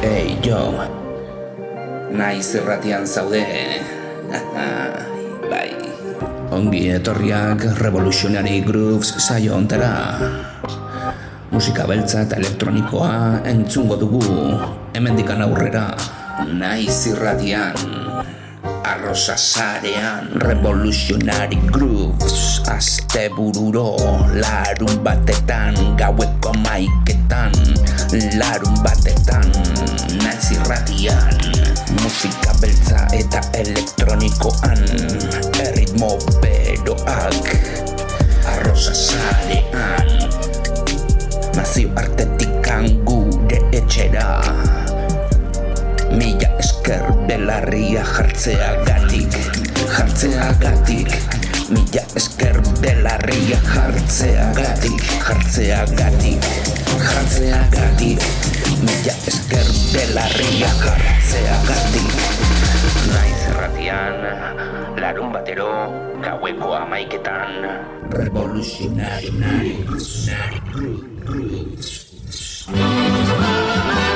Hey, jo. Naiz erratian zaude. bai. Ongi etorriak Revolutionary Grooves saio ontera. Musika beltza eta elektronikoa entzungo dugu. Hemendikan aurrera. Naiz irratian. Arrosa sarean Revolutionary Grooves Aste bururo Larun batetan Gaueko maiketan Larun batetan Naiz irratian Musika beltza eta elektronikoan Erritmo beroak Arrosa sarean Nazio artetikan gure etxera Mila esker belarria jartzea gatik Jartzea gatik Mila esker belarria jartzea gatik Jartzea gatik Jartzea gatik Mila esker belarria jartzea gatik Naiz erratian Larun batero Gaueko amaiketan Revolutionary. Grooves Only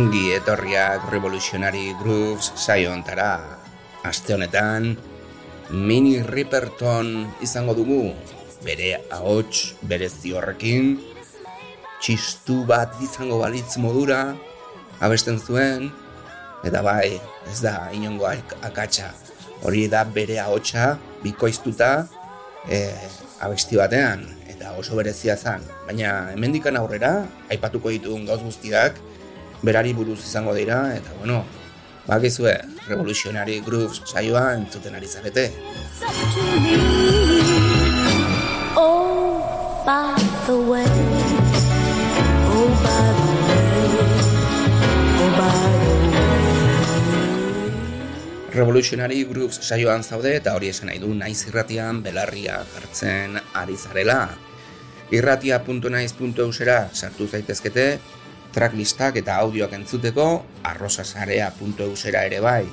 Ongi etorriak Revolutionary Grooves saio ontara. Aste honetan, Mini Ripperton izango dugu, bere ahots berezi horrekin, txistu bat izango balitz modura, abesten zuen, eta bai, ez da inongo ak- akatsa. Hori da bere ahotsa bikoiztuta e, abesti batean, eta oso berezia zen. Baina hemendikan aurrera, aipatuko ditugun gauz guztiak, berari buruz izango dira, eta bueno, bakizue, Revolutionary Grooves saioa entzuten ari zarete. Oh, by the way. Oh, by the way. Oh, by. Revolutionary Grooves saioan zaude eta hori esan nahi du naiz irratian belarria jartzen ari zarela. Irratia.naiz.eusera sartu zaitezkete, tracklistak eta audioak entzuteko, arrosasarea.eusera ere bai.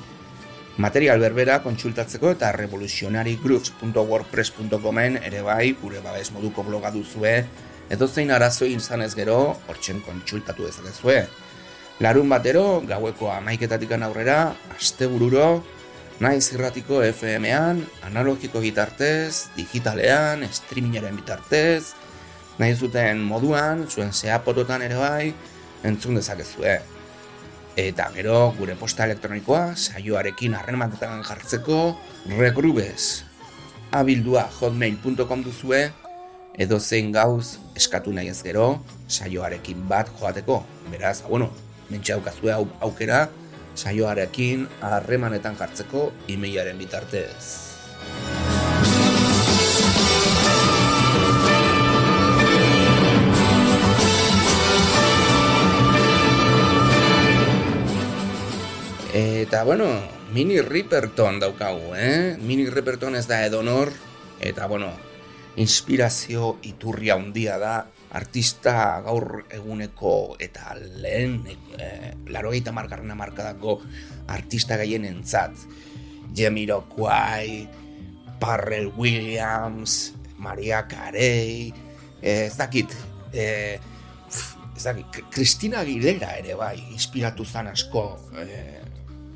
Material berbera kontsultatzeko eta revolutionarygrooves.wordpress.comen ere bai gure babes moduko bloga duzue, edo zein arazoi izan ez gero, hortzen kontsultatu dezakezue. Larun batero, gaueko amaiketatik aurrera, astebururo, naiz irratiko FM-ean, analogiko bitartez, digitalean, streamingaren bitartez, nahi zuten moduan, zuen zeapototan ere bai, entzun dezakezue. Eta gero gure posta elektronikoa saioarekin harremanetan jartzeko regrubez abildua hotmail.com duzue edo zein gauz eskatu nahi ez gero saioarekin bat joateko. Beraz, bueno, mentxe daukazue au, aukera saioarekin harremanetan jartzeko e-mailaren bitartez. Eta bueno, mini Ripperton daukagu, eh? Mini Ripperton ez da edonor, eta bueno, inspirazio iturria handia da, artista gaur eguneko eta lehen, eh, laro gaita markarren amarkadako artista gaien entzat. Jamiroquai, Parrell Williams, Maria Carey, eh, ez dakit, eh, ez dakit, Kristina Aguilera ere bai, inspiratu zan asko eh,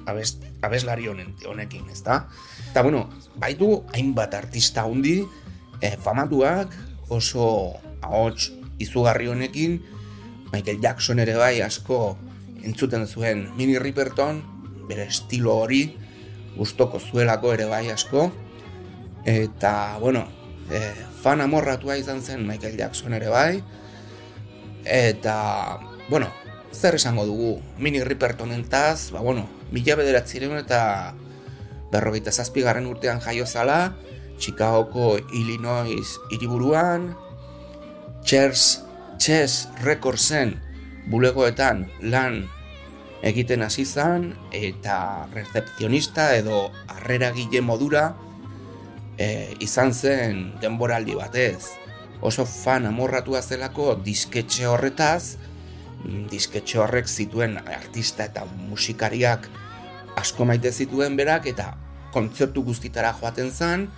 abest, abeslari honen, honekin, ez da? Eta bueno, baitu hainbat artista hundi, eh, famatuak, oso ahots izugarri honekin, Michael Jackson ere bai asko entzuten zuen Mini Ripperton, bere estilo hori, gustoko zuelako ere bai asko, eta, bueno, eh, fan amorratua izan zen Michael Jackson ere bai, eta, bueno, zer esango dugu, mini ripertonentaz, ba bueno, mila bederatzireun eta berrogeita zazpigarren urtean jaio zala, Chicagoko Illinois hiriburuan, Chess, Chess Recordsen bulegoetan lan egiten hasi zan eta recepzionista edo harreragile modura e, izan zen denboraldi batez. Oso fan amorratua zelako disketxe horretaz, mm, disketxe horrek zituen artista eta musikariak asko maite zituen berak eta kontzertu guztitara joaten zen.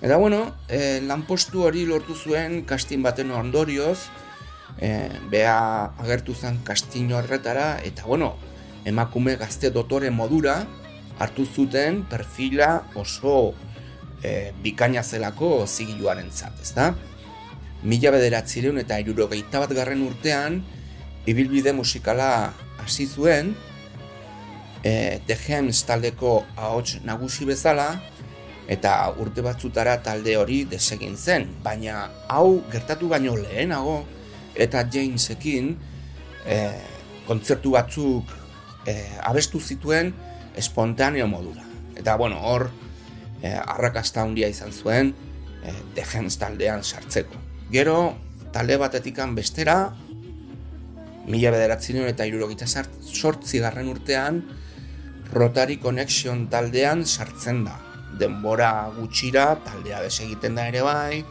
Eta bueno, e, lanpostu hori lortu zuen kastin baten ondorioz, e, bea agertu zen kastin horretara, eta bueno, emakume gazte dotore modura hartu zuten perfila oso e, bikaina zelako zigiluaren zat, ez da? Mila bederatzireun eta irurogeita bat garren urtean, ibilbide musikala hasi zuen, e, The Hems taldeko ahots nagusi bezala, eta urte batzutara talde hori desegin zen, baina hau gertatu baino lehenago, eta Jamesekin e, kontzertu batzuk e, abestu zituen espontaneo modura. Eta bueno, hor, e, arrakasta handia izan zuen e, The taldean sartzeko. Gero, talde batetikan bestera, mila bederatzen eta irurogita sortzi garren urtean, Rotary Connection taldean sartzen da. Denbora gutxira, taldea desegiten da ere bai,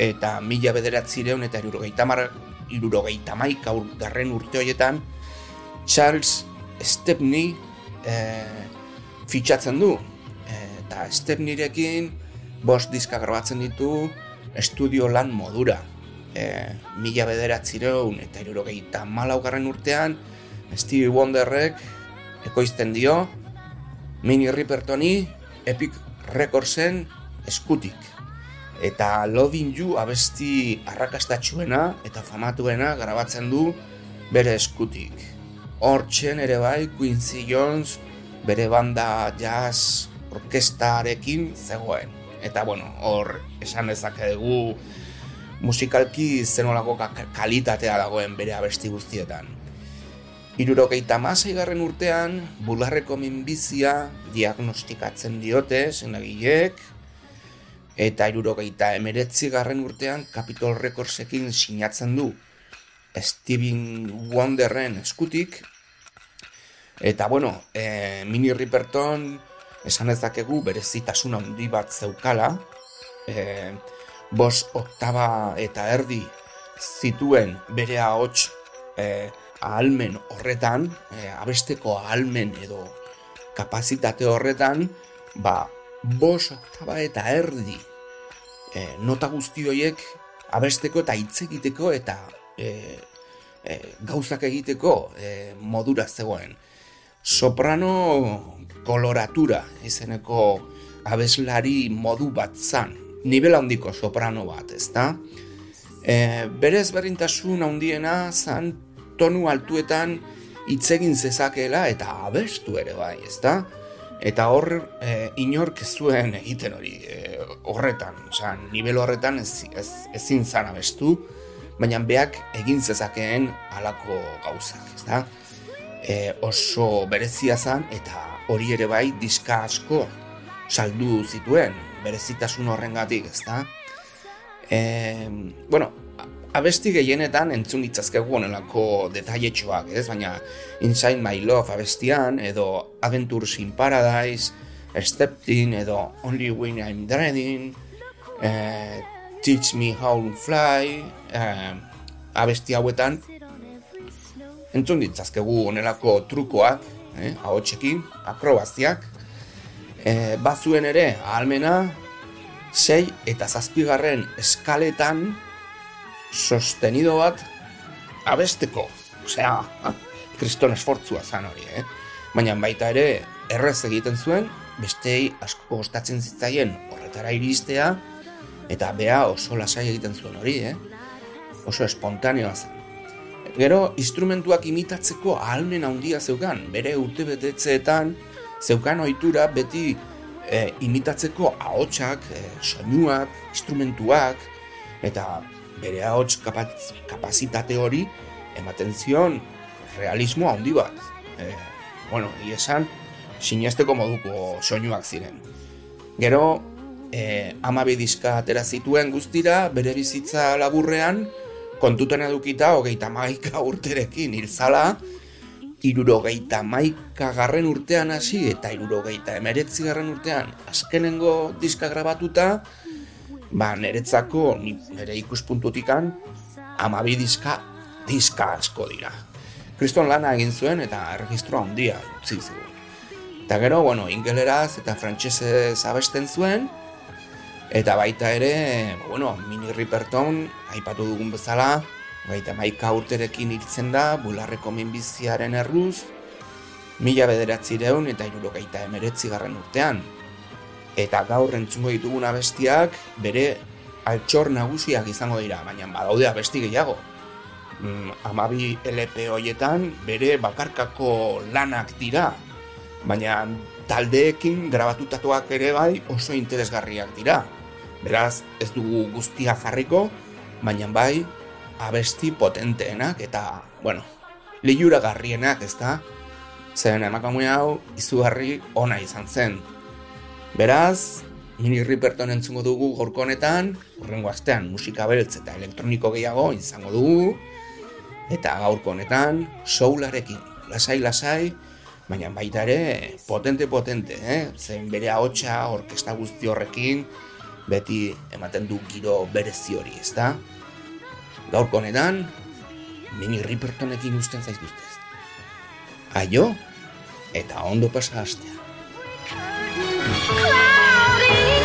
eta mila bederatzireun eta irurogeita, mar, irurogeita maika garren urte horietan, Charles Stepney e, fitxatzen du. eta Stepneyrekin bost diska grabatzen ditu estudio lan modura. E, mila bederatzireun eta irurogeita malaugarren urtean, Stevie Wonderrek ekoizten dio Mini Rippertoni Epic Recordsen eskutik. Eta Loving You abesti arrakastatxuena eta famatuena grabatzen du bere eskutik. Hortzen ere bai Quincy Jones bere banda jazz orkestarekin zegoen. Eta bueno, hor esan dezake dugu musikalki zenolako kalitatea dagoen bere abesti guztietan. Irurogeita masai garren urtean, bularreko minbizia diagnostikatzen diote, zenagilek, eta irurogeita emeretzi garren urtean Capitol Recordsekin sinatzen du Steven Wonderren eskutik, eta bueno, e, Mini Ripperton esan ezakegu berezitasun handi bat zeukala, e, bos oktaba eta erdi zituen bere ahots e, ahalmen horretan, e, abesteko ahalmen edo kapazitate horretan, ba, bos oktaba eta erdi e, nota guzti horiek abesteko eta hitz egiteko eta e, e, gauzak egiteko e, modura zegoen. Soprano koloratura izeneko abeslari modu bat zan, nivel handiko soprano bat, ezta? E, berez berintasun handiena zan tonu altuetan hitz egin zezakeela eta abestu ere bai, ezta? Eta hor e, inork zuen egiten hori e, horretan, osea, nivel horretan ez, ez, ezin zan abestu, baina beak egin zezakeen halako gauzak, ezta? E, oso berezia zan eta hori ere bai diska asko saldu zituen berezitasun horrengatik, ezta? E, bueno, abesti gehienetan entzun ditzazkegu onelako detailetxoak, ez? Baina Inside My Love abestian, edo Adventures in Paradise, Stepped edo Only When I'm Dreading, eh, Teach Me How to Fly, eh, abesti hauetan, entzun ditzazkegu onelako trukoak, eh, txekin, akrobaziak, eh, bazuen ere, ahalmena, sei eta zazpigarren eskaletan, sostenido bat abesteko. Osea, kriston esfortzua zan hori, eh? Baina baita ere, errez egiten zuen, bestei asko gostatzen zitzaien horretara iristea, eta bea oso lasai egiten zuen hori, eh? Oso espontaneoa zen. Gero, instrumentuak imitatzeko ahalmen handia zeukan, bere urte betetzeetan, zeukan ohitura beti e, imitatzeko ahotsak, e, soinuak, instrumentuak, eta bere ahots kapazitate hori ematen zion realismo handi bat. E, bueno, esan, sinesteko moduko soinuak ziren. Gero, e, amabi diska atera zituen guztira, bere bizitza laburrean, kontuten edukita hogeita maika urterekin hilzala, irurogeita maika garren urtean hasi eta irurogeita emeretzi garren urtean azkenengo diska grabatuta, ba, niretzako, nire ikuspuntutikan, amabi diska, diska asko dira. Kriston lana egin zuen eta registroa handia utzi zuen. Eta gero, bueno, ingeleraz eta frantsesez abesten zuen, eta baita ere, bueno, mini riperton, aipatu dugun bezala, baita maika urterekin hiltzen da, bularreko minbiziaren erruz, mila bederatzireun eta irurogeita emeretzi garren urtean, eta gaur entzungo ditugun abestiak bere altxor nagusiak izango dira, baina badaude abesti gehiago. Mm, amabi LP hoietan bere bakarkako lanak dira, baina taldeekin grabatutatuak ere bai oso interesgarriak dira. Beraz, ez dugu guztia jarriko, baina bai abesti potenteenak eta, bueno, lehiura garrienak, ez da? Zeren emakamue hau izugarri ona izan zen. Beraz, mini riperton entzungo dugu gorko honetan, horrengo astean musika beltz eta elektroniko gehiago izango dugu, eta gaurko honetan soularekin, lasai-lasai, baina baita ere potente-potente, eh? zen bere ahotsa orkesta guzti horrekin, beti ematen du giro berezi hori, ezta? Gaurko honetan, mini ripertonekin usten zaituztez. Aio, eta ondo pasa hastea. Cloudy.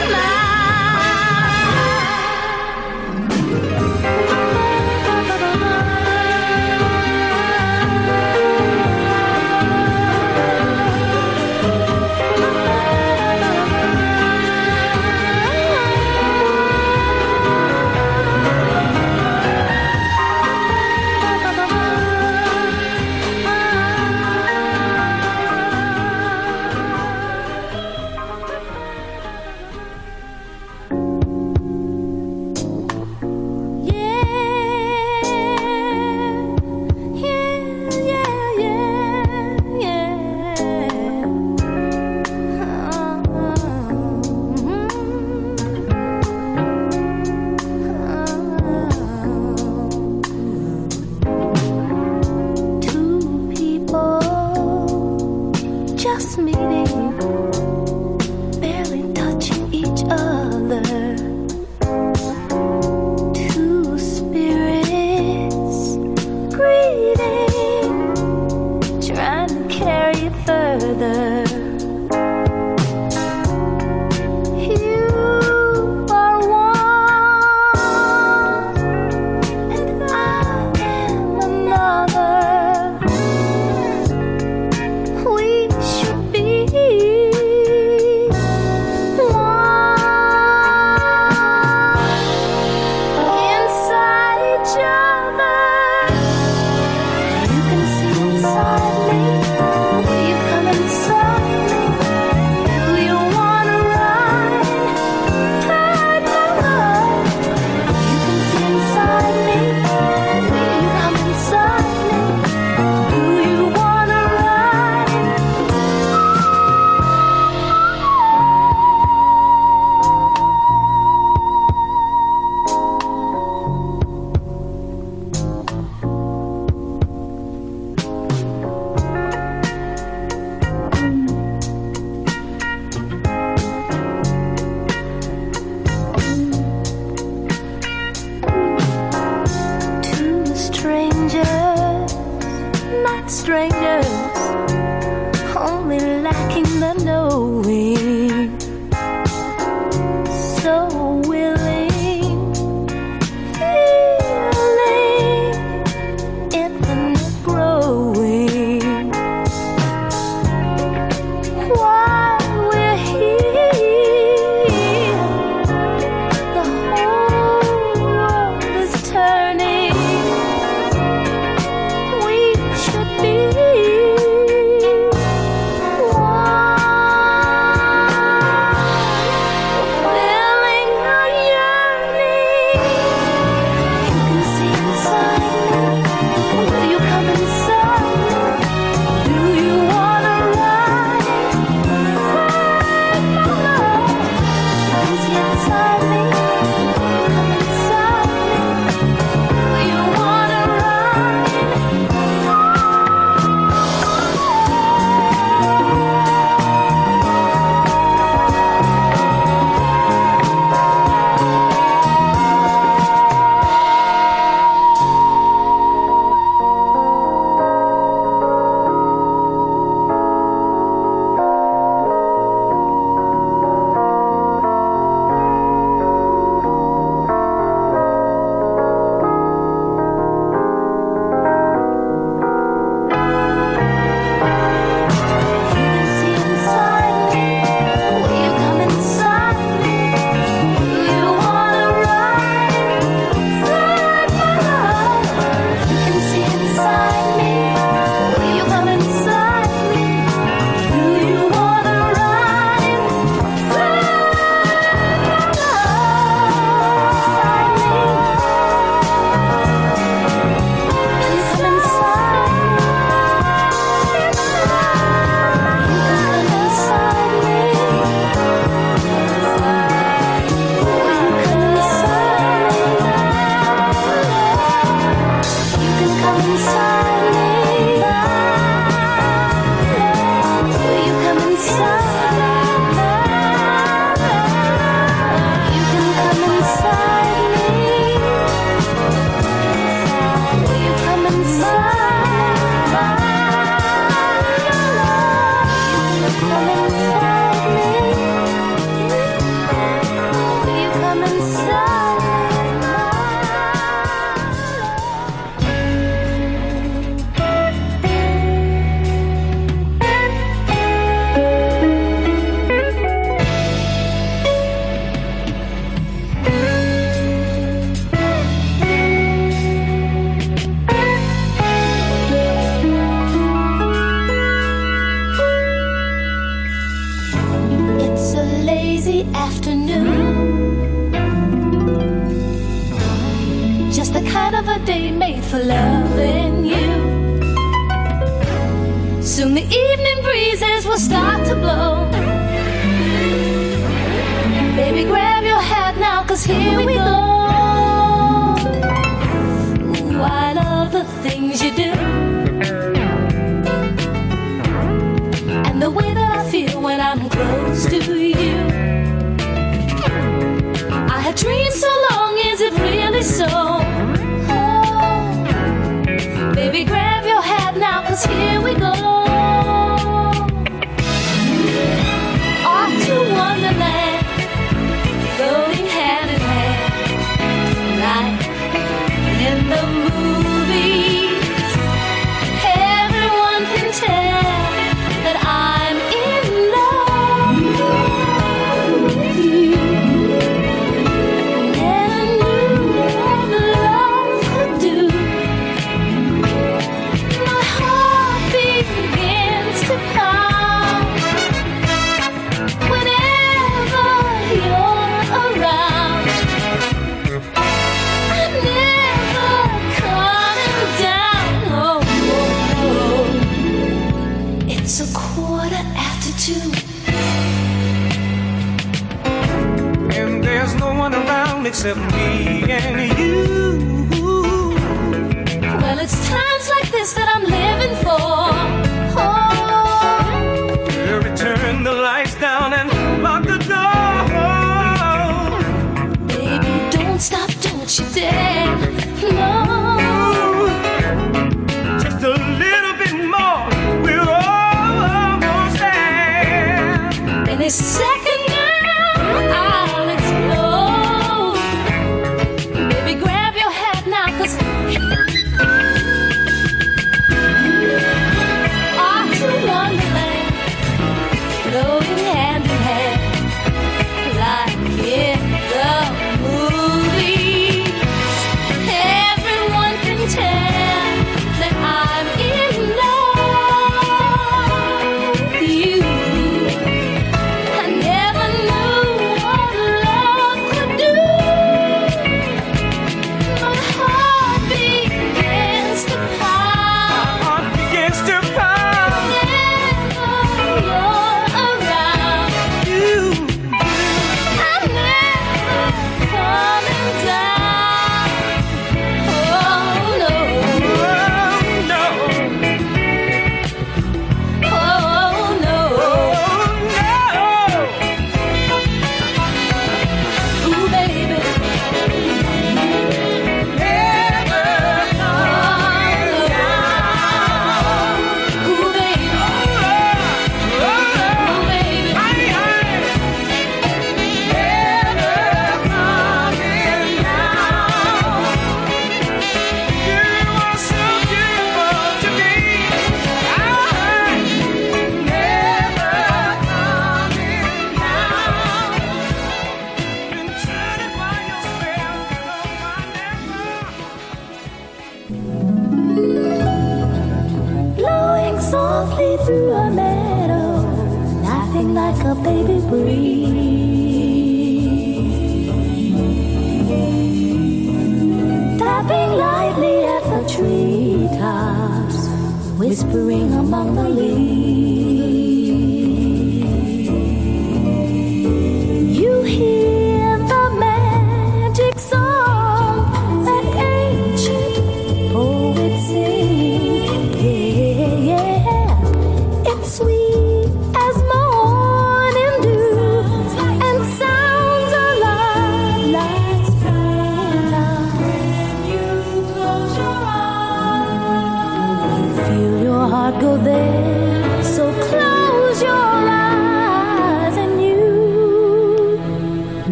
It's times like this that I'm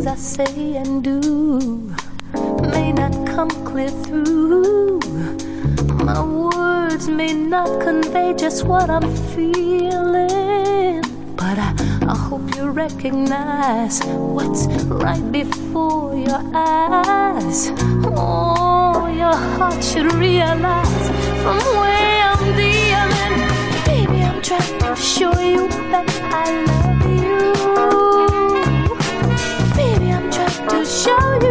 things I say and do may not come clear through. My words may not convey just what I'm feeling, but I, I hope you recognize what's right before your eyes. Oh, your heart should realize from where I'm dealing. Baby, I'm trying to show you that I love you. 小雨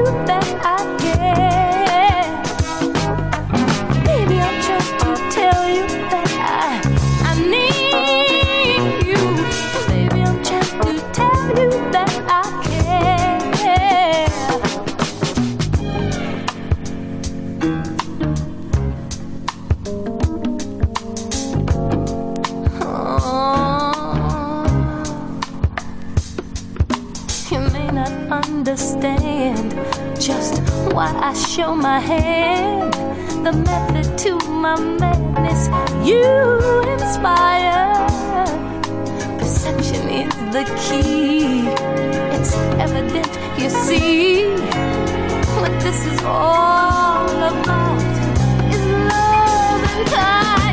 my hand, the method to my madness. You inspire. Perception is the key. It's evident, you see. What this is all about is love and time.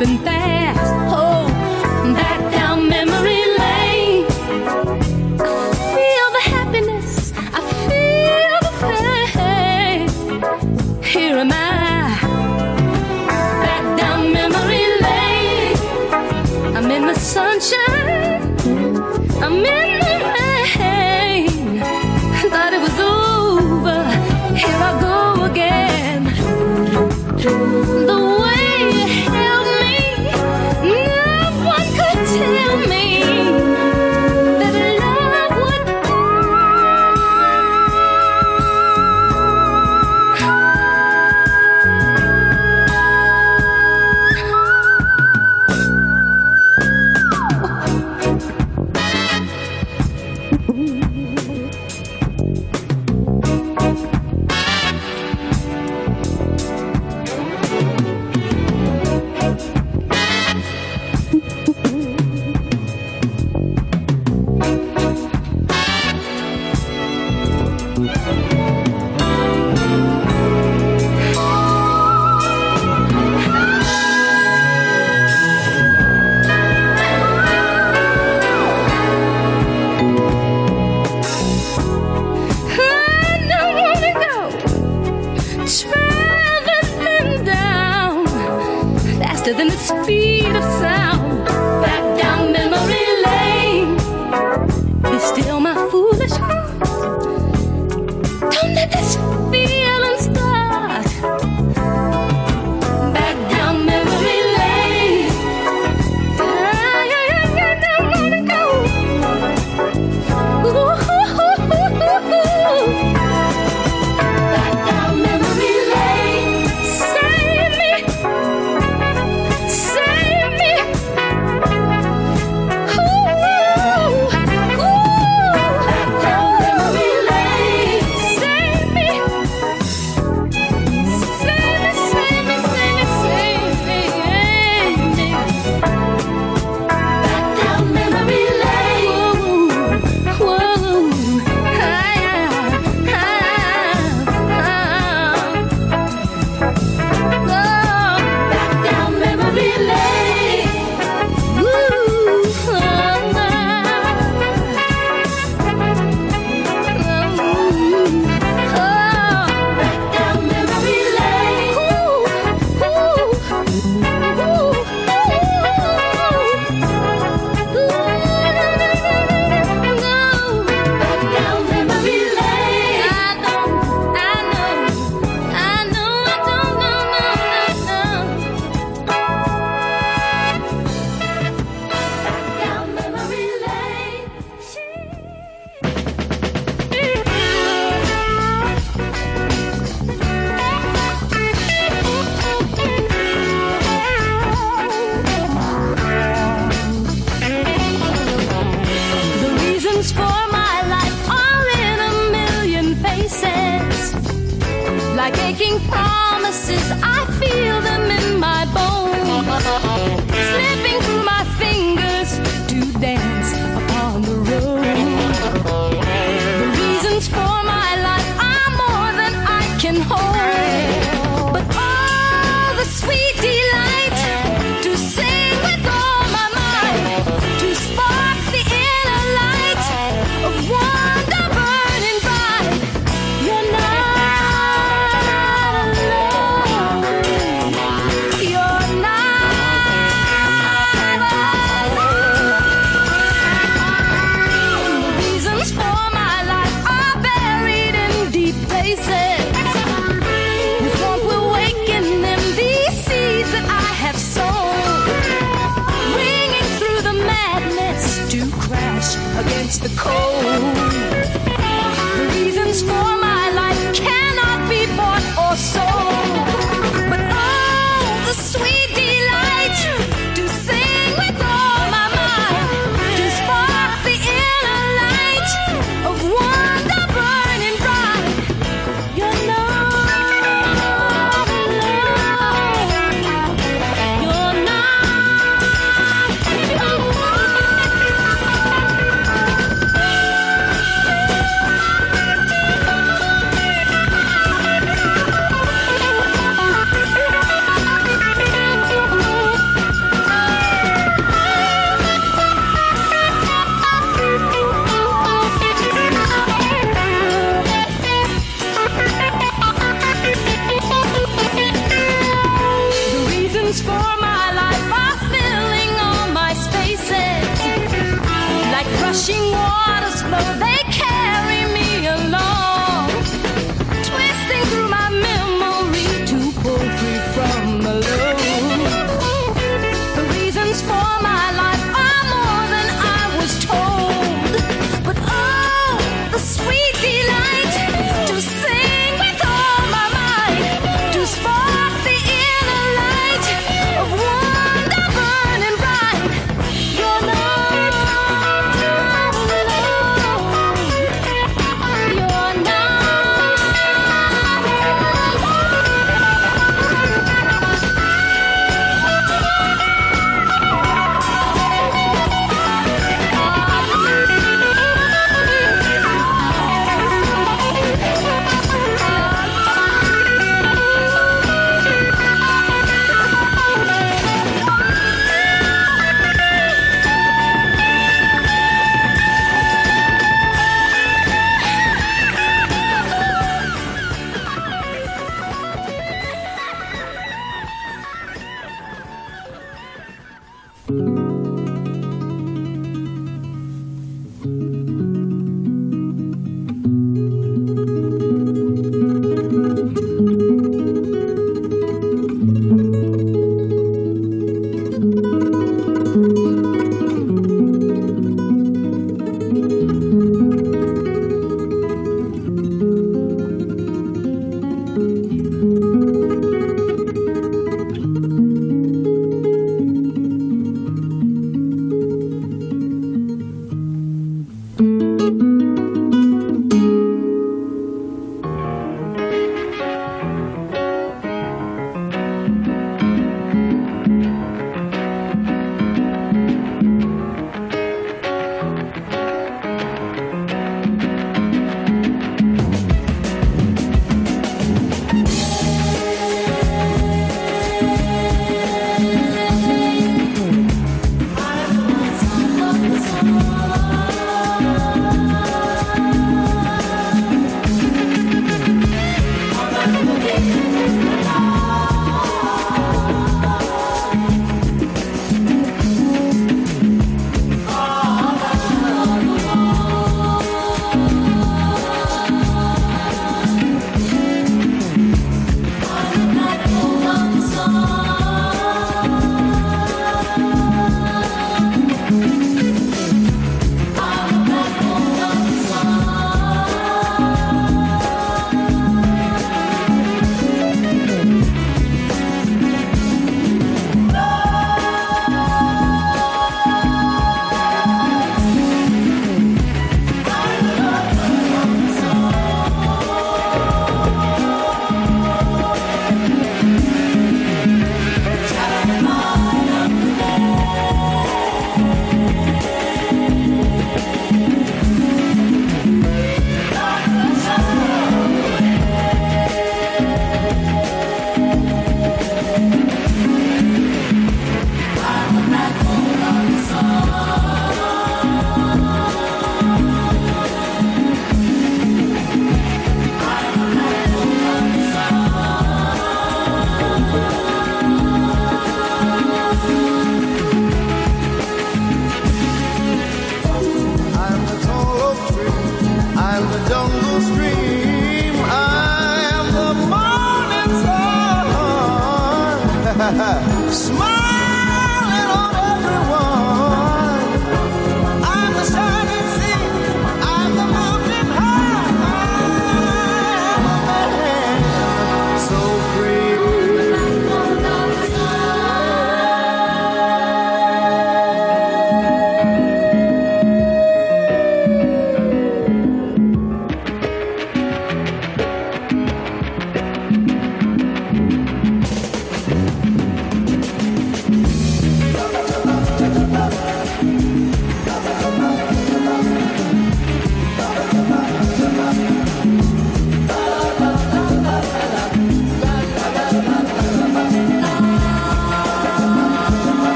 Now I'm Müzik